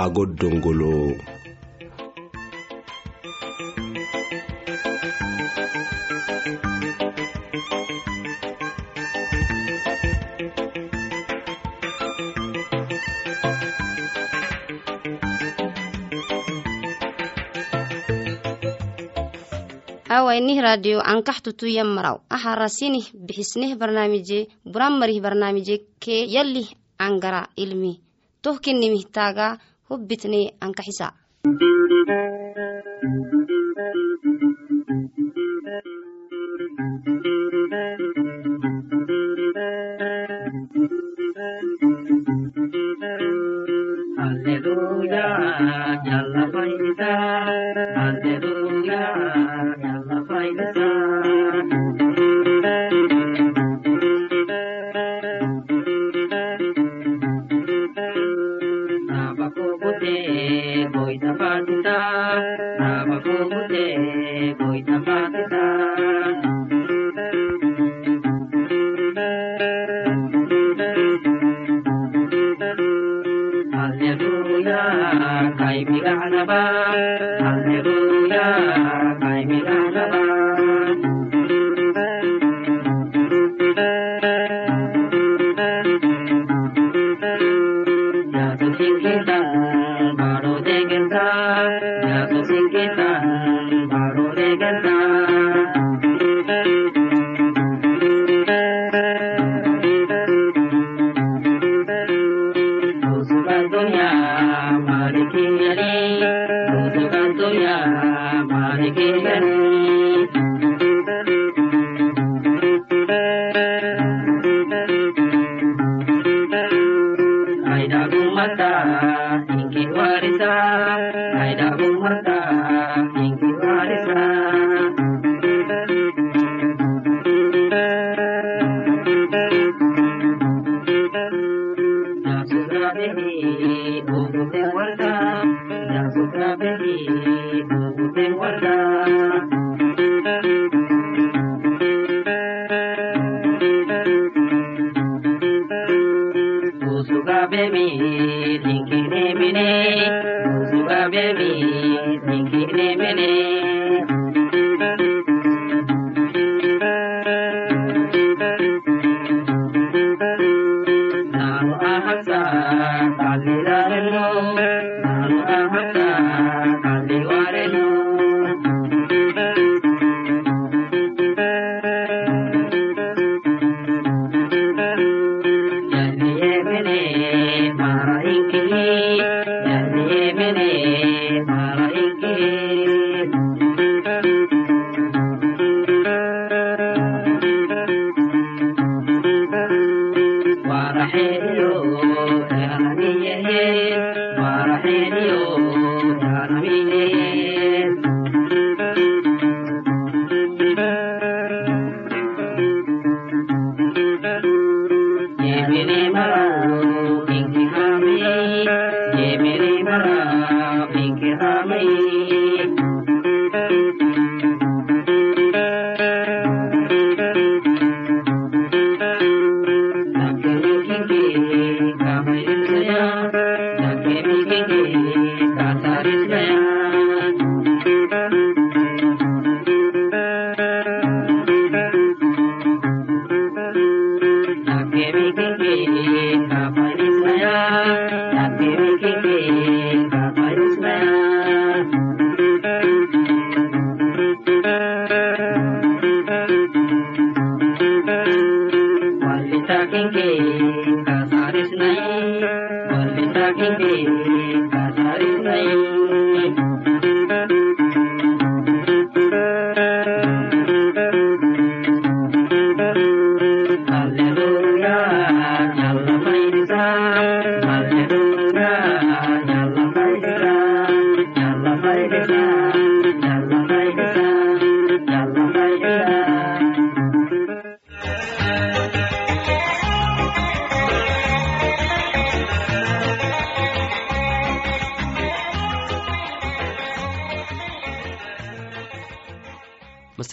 aago dongolo awainih radio ankah tutuyam maraw aha rasinih bixisnih barnaamije buran marih barnaamije kee yalih angara ilmi. Tohkinimih taaga hubbitne ankaxisa kai bidana ba, hal ne.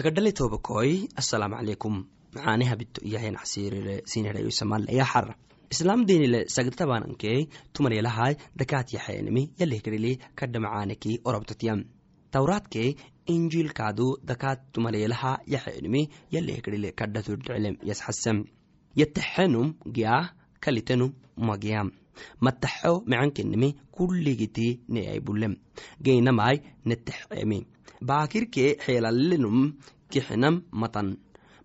Mastakadhali tobakoy assalaamu calaykum. Macaaniha bito iyahayn casiirire sinirayo samaal ayaa xara islam denile sagdatabananke tumanelahay dakaat yaxayanimi yalehkarili kadhamacaaneki orabtatiyam tawraadke injiilkaadu dakaat tumanelaha yaxayanimi yalehkarile kadhatudcelem yasxasam yataxenum giyaa kalitenum magiyam. Mataxo macankenimi kulligiti neaybulem geynamai netaxemi baakirke xeelalinum kixinam matan.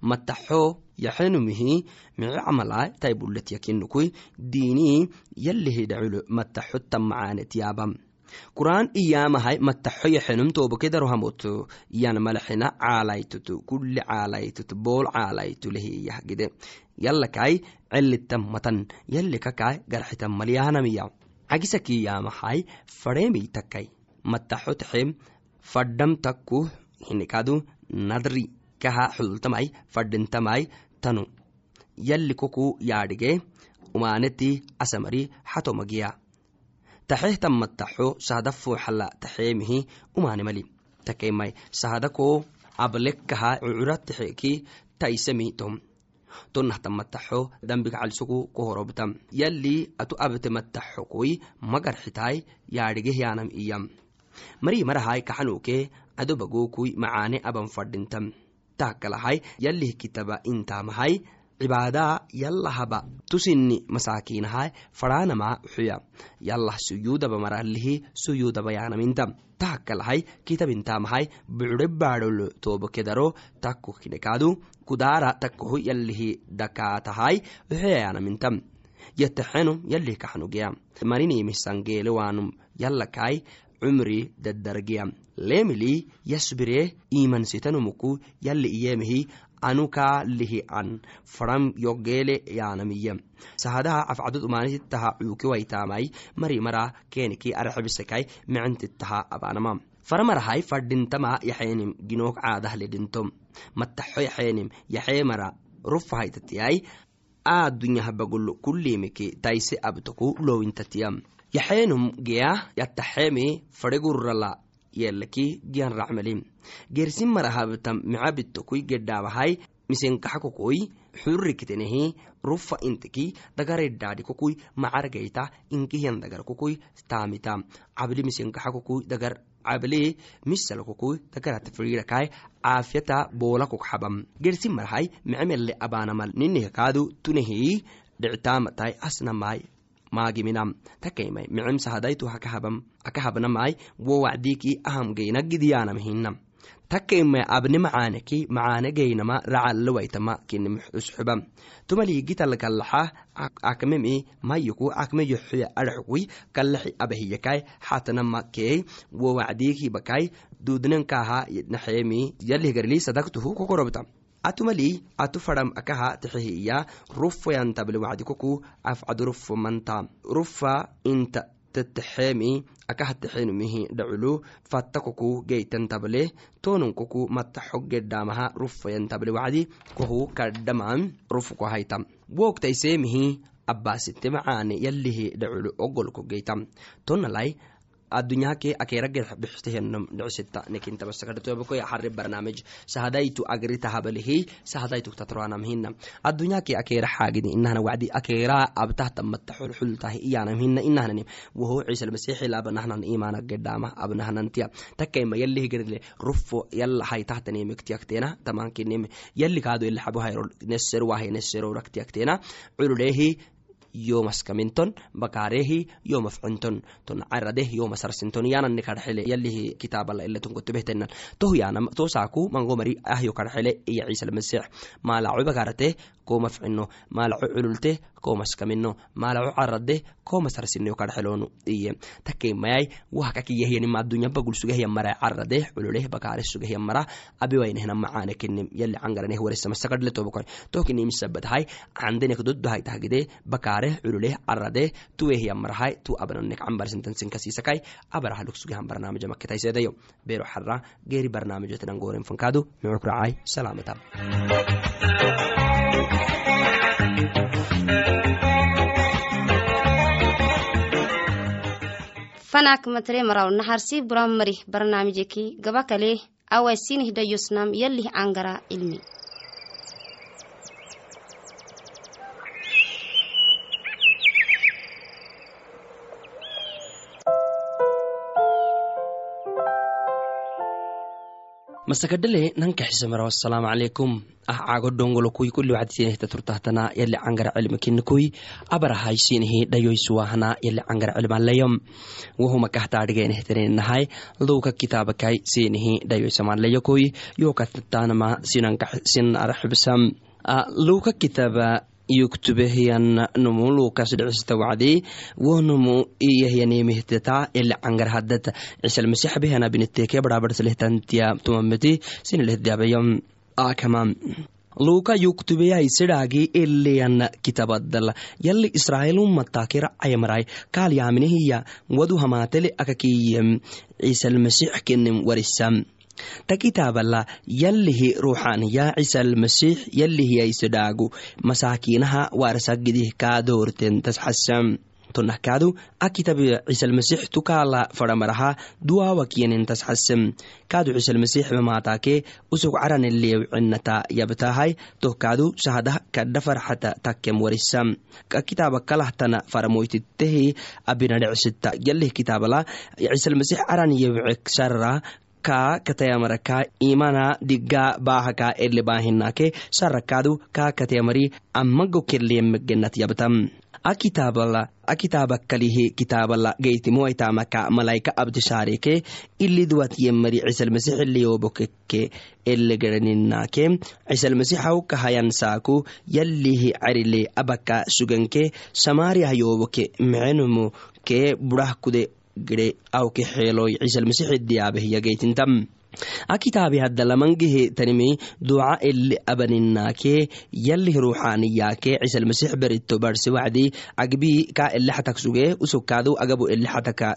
Mataxo yaxenumihi mice camalai taibulet yakinukui diinii yalihidhaculo mataxo tamacaanet yaabam qur'aan iyaamahai mataxo yaxenum tobokedarohamoto yan malaxina caalaytutu kulli caalaytutu bool caalaytu lehiyahgide yalakai celitam matan yalikakai garxitam malyahanamiya cagisaki yaamahai fadheemey takai mataxo taxem fadham takkuh hinikadu nadri kaha xulultamai fadhintamai tanu. Yalli yaadhige umaaneti asamari xatomagiya taxehtan mataxo sahada fooxala taxeemihi umaanimali. Takeimai sahadako ablekkaha cucura taxeki taisemi tom. Tonahtan mataxo dambiga calisuku kohorobtam yalli atu abte mataxokoi magarxitai yaadhige iyam mari marahai kaxanuke adobagokui macaane aban fadhintam takalahai yalih kitaba intamahai cibaadaa yallahaba tusinni masaakiinahai fadhaanama xuya yallah suyuudaba maralihi suyuudaba yaanaminta tahakalahai kitabintamahai bucure baadholo tobokedaro takko kidhekaadu kudaara takkohu yalihi dakaatahai xuya yaanamintam yataxenum yalih kaxnugiya marinimisangeelewaanum yallakai cumri dadargiya leemili yasbire imansitanumuku yalli iyemihi anukaa lihi an fadham yogeele yaanamiya sahadaha afcadud umaanititaha cuukiwaitamai mari mara keniki araxibisekai micentitaha abanama faramarahai fadhintama yaxeenim ginook caadahledhintom mataxo yaxeenim yaxee mara rufahaitatiyai aadunyahabagolo kulimiki taise abtoku lowintatiyam yaxeenum geya yataxeemi fadhegurrala yelaki giyan racmalim gersin marahabtam micabitokui gedhaabahai misenkaxakokoi xurrikitenehi rufa intiki dagaredhaadhikokui macargayta inkihiyan dagarkokui taamita cabli misenkaxakokui dagar cable misalkokui dagarata firiirakai boolakok xabam gersin marahai micemelle abaanamal ninihkaadu tunehi dhictaamatai asnamai maagiminam takaimai micem sahadaitu akahabnamai wo wacdiki ahamgeynagidiyanam hinam takaimai abne macaaneki macaane geynama racalawaitama kinimxusxubam tumaligitalkalaxa akmemi mayuku akme yoxuya arxukui kalaxi abahiyakai xatanama kei wo wacdiki bakai dudnankaha naxeemi yalihgarli kokorobta atumali atu fadham akaha taxehiya rufayantabli wacdikoku afcadu rufo manta. Rufa inta tataxeemi akaha taxenumihi dhaculu fattakoku geytantable tonunkoku mataxo gedhamaha rufayantable wacdi kohu kadhaman rufko haytam wogtaiseemihi abbasite macaane yalihi dhaculu ogolko geytam tonalai addunyahake akeragexbixtehennom dhicisita nekintabasakadhatobakoy xari barnaamij sahadaitu agritahabalihi sahadaitu tatroanamhina addunyahake akera xaagidi inahna wacdi akera abtahtamata xulxultahi iyanamhina inahnani woho ciisalmasixilaabanahnan imana gedhama abnahnantiya takaima yalih gerile rufo yalla haitahtanemektiyaktena tamankineme yalli kaado ilaxabuhairo neserwahe neseroraktiyaktena cululehi yomaskaminton bakarehi yomafcinton ton caradeh yomasarsinton yanani kadxele yalihi toh yanam tosaaku mangomari ahyo kadxele iya ciisalmasix maalaco bakarate komafcino maalaco cululte komaskamino maalaco carade komasarsinio kadxelonu iye takeimayai wahkakiyahyanima adunya bagul sugahya mara carade cululeh bakare sugahya mara abiwainehna macaane kenim yali cangaraneh waresamasakadle doddohaitahgide bakare cululeh carade tuwehya marahai tu abnanek cambarsintansinkasisakai abarah lugsugahan barnaamija maketaisedayo bero xara geeri barnaamijotenan goren fankadu micukracai salamata. Fanak matre maraw naharsi buran marih barnaamijeki gaba kale awaisinih dayosnam yalih angara ilmi masakadhale nanka xisemara wasalaamu calaykum ah caago dhongolo kuy kuli wacdisiinihta turtahtana yali cangara cilmikinikuy abarahaysiinihi dhayoysuwahana yali cangara cilmalayom wahuma kahtaadhigenehteninahay lowka kitaabakai siinihi dhayoysamalayokuy yokatanama sin araxibsam lowka kitaaba yuktubehiyan numu lukas dhicisita wacdi wohnumu iyahyanimihteta yali cangar hadat cisalmasix behana biniteke barabarsalehtantiya tumameti sinilehdabayam akama luka yuktubeyai sidhaagi eleyan kitabadal yali israa'ilumatakira ayamarai kaalyaminihiya wadu hamatele akakiyem. Cisalmasix kenem warisam ta kitaabala yalihi ruuxaniya cisalmasix yalihiyaisidhaagu masaakiinaha warsagidih kaadoorten tasxasam tonahkaadu akitabi cisalmasix tukaala fadhamaraha duwaawakyanin tasxasam kaadu cisalmasix mamaataake usug caranelewcinata yabtahay tohkaadu sahdah kadha farxata takkem warisam kakitaaba kalahtana faramoytitehi abinadhecsita yalih kitaabala cisalmasix caran yewcek sarra ka katayamaraka imana digga baahaka ele baahinake sarakaadu ka katayamari amago kelleyemegenat yabtam akitaabala akitaabakalihi kitaabala geytimoaitamaka malaika abdishaareke iliduwat yemari cisalmasixiliyobokeke elegedaninake cisalmasixau kahayan saaku yalihi carile abaka suganke samaariahyoboke mecenumu ke burah kude gede awke xeeloy cisalmasixidiyaabehyageytintam akitaabi haddalamangehe tanimi duca ele abaninaake yalih ruuxaaniyaake cisalmasix berito barse wacdi agbi ka ele xatak suge usokkaadu agabu ele xataka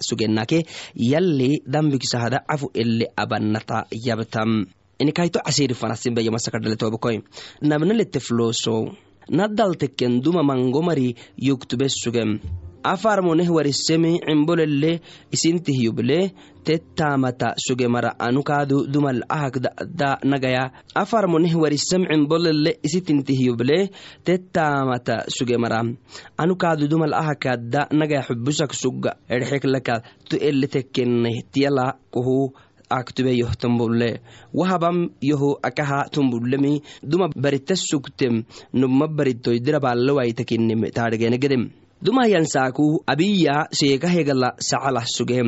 yali dambikisahada cafu ele abanata yabtam. Inikayto casiri fanasinbeyamasakadhaletobakoy nabnaletefloso nadalteken duma mangomari yuktube sugem afarmoneh warisemi cimbolele isintihyuble tettamata sugemara anukaadu dumal ahak da nagaya. Afarmoneh warisem cimbolele isitintihyuble tettamata sugemara anukaadu dumal ahakada nagaya xubusak suga. Erxeklaka tu ele tekkeneh tiyala kuhu aktube yoh tumbulle. Wahabam yoho akaha tumbulemi duma barita sugtem numa baritoy dirabalawaitakinem dumayansaaku abiya sheekahegala sacalah sugem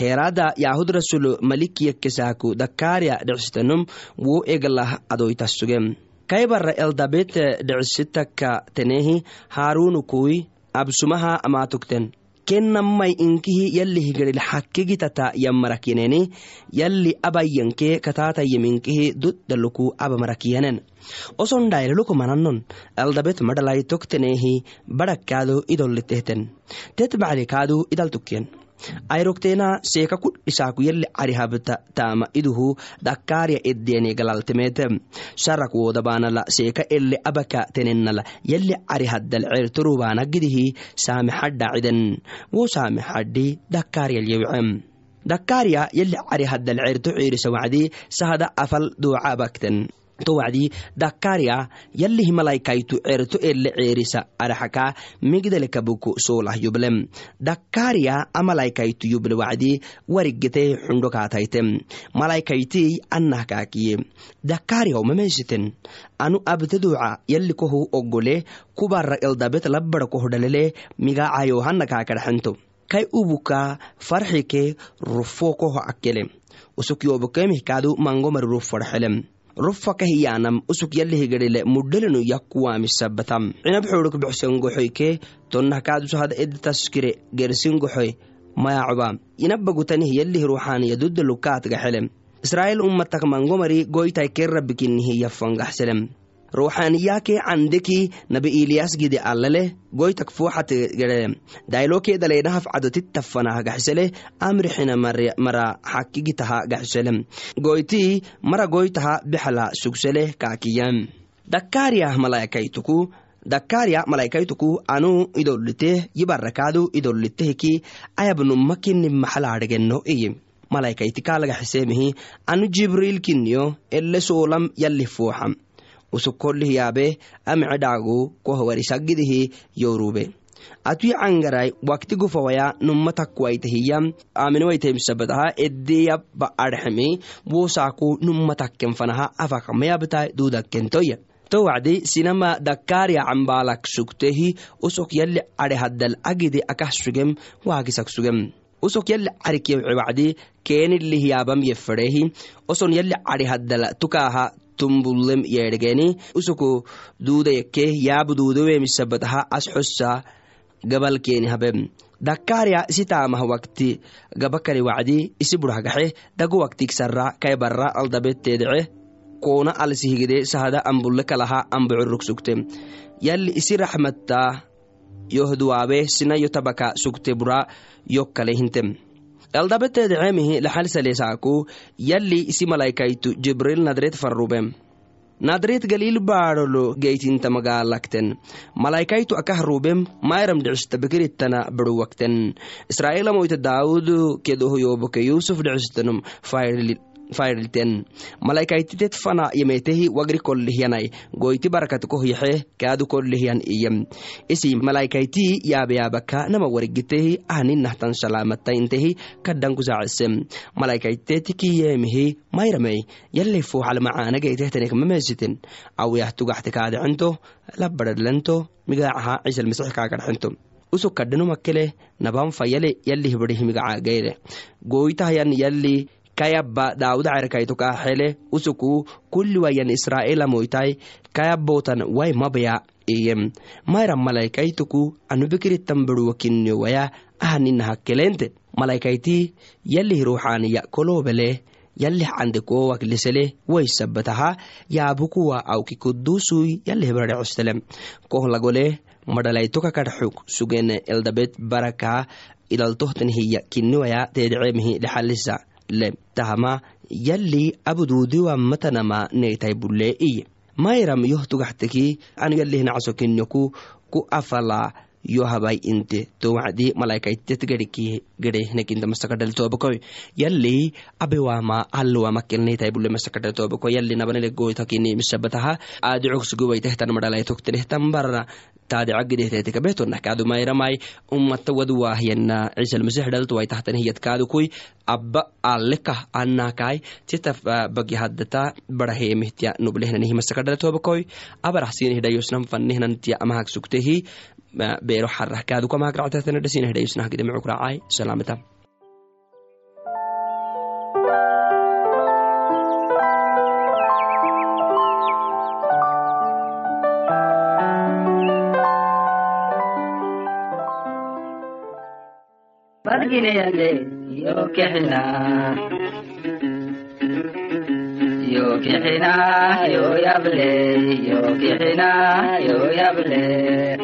heerada yahud rasulo malikiyakesaaku dakaarya dhicsitanum wo egalah adoytas sugem kaybara eldabet dhicisitaka tenehi haarunukui absumaha amaatugten kennamai inkihi yali higadil xakigitata yamarakineni yali abayyanke kataatayeminkihi duddaluku abamarakiyanen oson dhayleloko mananon eldabet madhalaitoktenehi badhakkaado idolitehten tet baclikaadu idaltukyen ayrokteena seeka kudhisaaku yali carihabta taama iduhu dakkaarya eddeni galaltemete sharak wodabaanala seeka ele abaka tenenala yali carihaddal certorubaanagidihi saamexadhaciden wo saamexadhi dakkaaryalyewcem dakkaarya yali carihaddal certo ciirisa wacdi sahada afal duucabakten to wacdi dakkaarya yalihi malaykaytu certo ele ceerisa araxaka migdalekabuku solah yublem. Dakkaarya amalaykaytu yuble wacdi warigete xundo kaataytem malaykaytii annah kaakiye dakkaaryaw mameysiten anu abtaduuca yali kohu ogole kubara eldabet migacayo hana kaakadhaxento kai ubuka farxike rufo koho akele usukyobokemihkaadu mangomari ruf rufakahiyaanam usuk yalihigedhele mudhelenu yakkuwaamisabatam cinab xooruk bixsengoxoyke tonnahkaadusahada editaskire gersingoxoy mayacoba inabagutanih yalih ruuxaaniya duddalukaatgaxelem israa'el ummatak mangomari goytai kerrabikinihi yaffangaxselem ruuxaaniyaake candeki nabi iliyas gide allaleh goytak fuuxategede daylokee daleynahaf cadotittafanah gaxsele amrixina mara xakigitaha gaxsele. Goyti mara goytaha bixla sugseleh kaakiyam dakkaariyah malaykaytuku dakkaarya malaykaytuku anu idoliteh yibarakaadu idolitehki ayabnuma kini maxalaadhegeno iye. Malaykaytikaalagaxisemihi anu jibriilkiniyo ele soolam yalih fuuxam usukolih yaabe amce dhaagu kohwarisagidihi yorube atui cangarai wakti gufawaya numa takwaitahiya aminwaitahimsabataha edeya ba arxemi wosaku numa takken fanaha afakamayabtai dudakentoya to wacdi sinama dakariya cambalak sugtehi usok yali are haddal agide akah sugem waagisak sugem usok yali carikye wacdi keenilihiyabam yefedehi oson yali are haddal tukaha tumbulem yeedhegeni usuku duudayekke yaabu duudowemisabbataha as xossa gabalkeeni habem dakkaarya isi taamah wakti gabakari wacdi isi burhagaxe dagu waktigsarra kai barra aldabetteedece koona alsihigide sahada ambulle kalaha ambucurruk sugte. Yalli isi raxmatta yohduwaabe sina yo tabaka sugte bura yokkale hintem eldabeteedeceemihi laxalsaleesaaku yalli isi malaykaytu jibril nadret farrubem nadret galil baadholo geytinta magaalakten. Malaykaytu akah rubem mayram dhicista beruwakten israa'ilamoyta daawud kedohoyoboke yusuf dhicistanum faydilten malaykaytitet fana yemetehi wagri kollihyanai goyti barakat kohyaxe kaadu kollihyan iyem. Isi malaykaytii yaabeyaabaka nama warigitehi ahninahtan salaamataintehi kaddankusaacesem malaykaytetiki mayramey. Yalli fuuxal macaanageytehtanek mamesiten. Awiyah tugaxte kaadecento labadhadlento migaacaha cisal masix kaagadxento usuk kadhinumakele naban fayale yalli goytahyan yalli kayabba daawuda cerkayto kaaxele usuku kulliwayan israa'ila moytai kayabbotan wai mabaya iyem mayra malaykaytuku anubikiritan beruwakinniyowaya ahaninahakkelente malaykaytii yalih ruuxaaniya kolobele yalih candekowak lisele waysabataha yaabukuwa awki kudusui yalih baradecoselem kohlagole madhalaytoka kadxuk sugene eldabet baraka idaltohtan hiya kinniwaya teedeceemihi lexalisa le tahama yalli abuduudiwa matanama neytai bulle iye mayram yoh tugaxteki kinyoku ku afala yo habai inte to wacdi malaykaitet gedhiki gedehnekinta masakadhal tobakoy yalli abewama tobako yalli nabanele goytakini misabataha aadicogsuguwaitehtan madhalaitoktenehtan barra. Taadicagidehteteka behtonah kaadu mayramai ummata waduwahyana ciisalmasix dhaltuwai tahtan hiyad kaadukui abba alekah anakai tita bagi haddata barahemihtia nublehnanih masakadhal tobakoy abarahsinihidhayosnan fannehnantia beero xarah kaadukamaag ractatana dhasinahidhayosnah gidemicuk raacai salaamata. Bargineyale yo kexina. Yo kexina yo yable. Yo kexina yo yable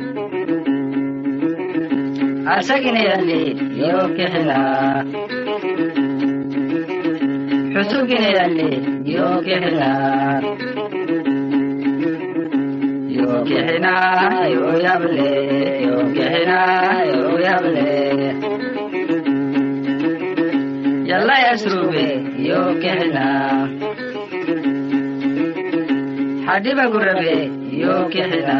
asagineyale yo kexina xusugineyale yo kexina yo kexina yo yable yo kexina yo yable yalla yasrube yo kexina xadiba gurabe yo kexina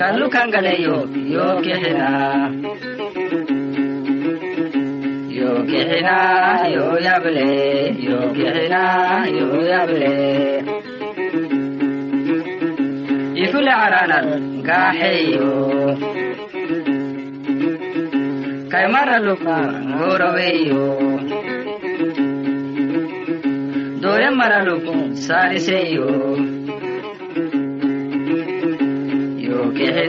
kallu kangaleyo yo kexina yo kexina yo yable yo kexina yo yable ifule caranan gaaxeyo kaymaraluk ngoroweyo dore maraluk saaliseyo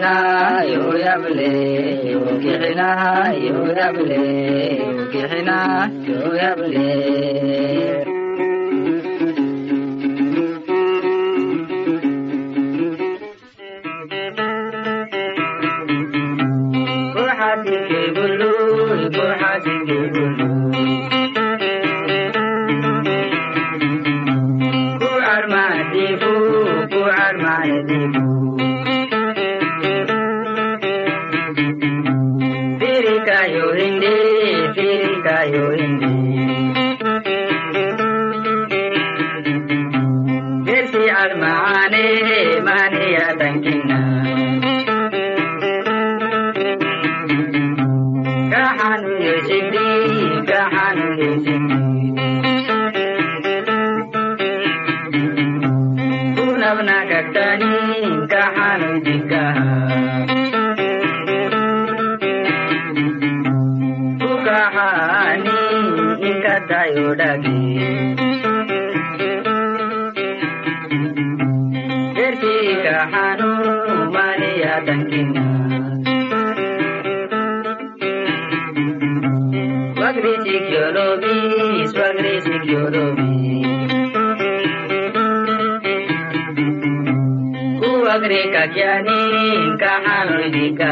kexina yo yable yo kexina yo ಮಾಡು ಎಂದು ka jani ka halbika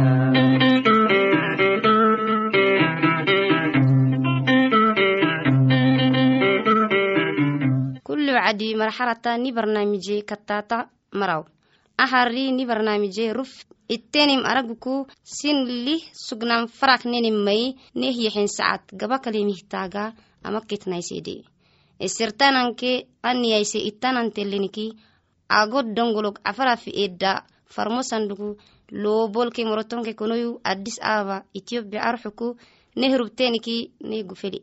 marxalata ni barnaamije katata maraw ahari ni barnaamije ruf ittenim araguku sin lih sugnan farak nenim mai neh yexen sacad gaba kalimihtaga ama isirtananke aniyayse ittananteleniki agod dongolog afarafi edda farmo sandugu loobolke morotonke konoyu addis aba ethiopia arxuku neh rubteniki ne gufeli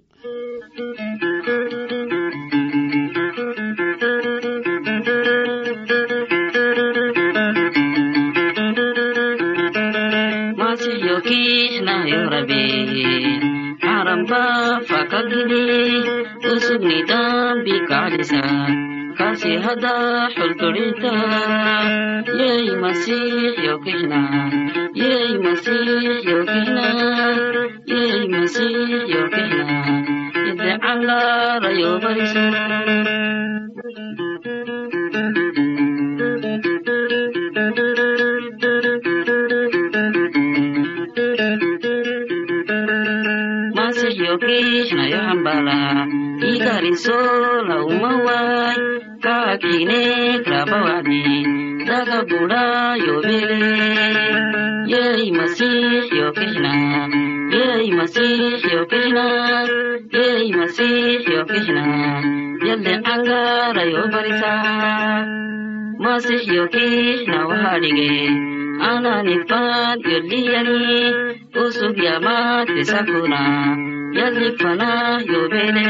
fakagini Usug ni dambi kalisa Kasih hada hulturita Yey masih yokihna Yey masih yokihna Yey masih yokihna Ide ala rayo Igariso la umawai Kakine krabawadi Daga buda yo bele Yey masih yokihna Yey masih yokihna Yey masih yokihna Yalle angara yo barisa Masih yoki na wahadige Ana nifat yoliyani Usug yamat sakuna Yalli fana yobele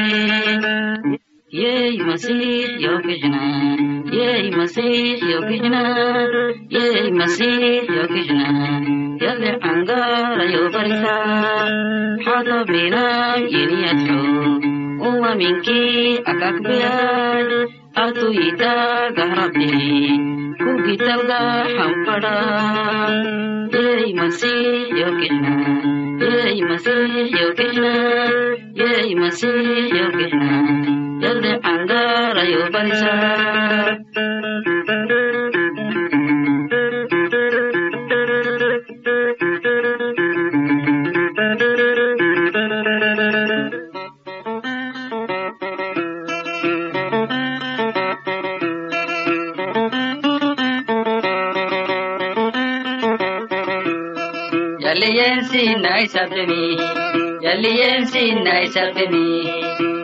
Yey masih yokijna Yey masih yokijna Yey masih yokijna Yalli angara yobarisa Hata bina yiniyatyo Uwa minki akakbiyay Gahrabi Kugitalga hampada Yey masih yokijna Yey masih yokijna Yey masih yokijna Yalde angara yobarisa Yalliyensi nai sabni Yalliyensi nai sabni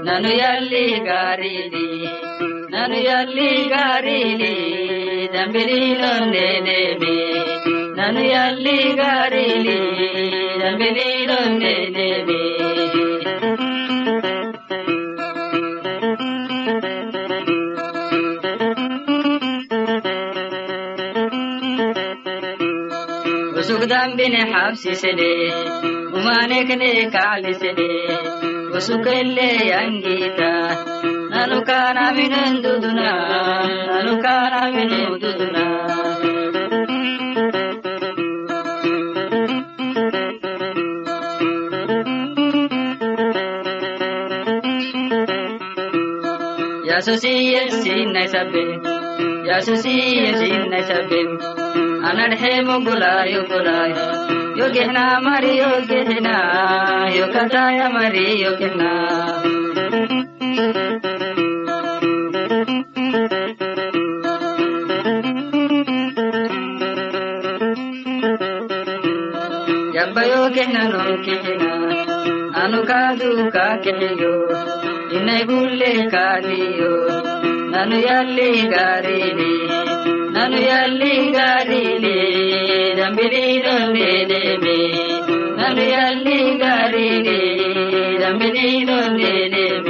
Nanu yalli garidi nanu yalli gaariili ದುರ್ದಾಂಬಿನೆ ಹಾಸಿಸದೆ ಉಮಾನೆಕನೆ ಕಾಲಿಸದೆ ಬಸುಕಲ್ಲೇ ಅಂಗೀತ ನಾನು ಕಾನವಿನಂದುದುನ ನಾನು ಕಾನವಿನೆಂದುದುನ Yasusi yesin na sabi, yasusi yesin na sabi, minen duduna yasusiyen sinnay sabbe yasusiyen sinnay sabbe anadhemo gulayo gulayo yogehna mari yogehna yokataya mari yogehna yabba yogehna nokehna anu kakehiyo inay gulle kadiyo nanu yalli garini nanu yalli garini nanu yalli garini dambiliidondeneme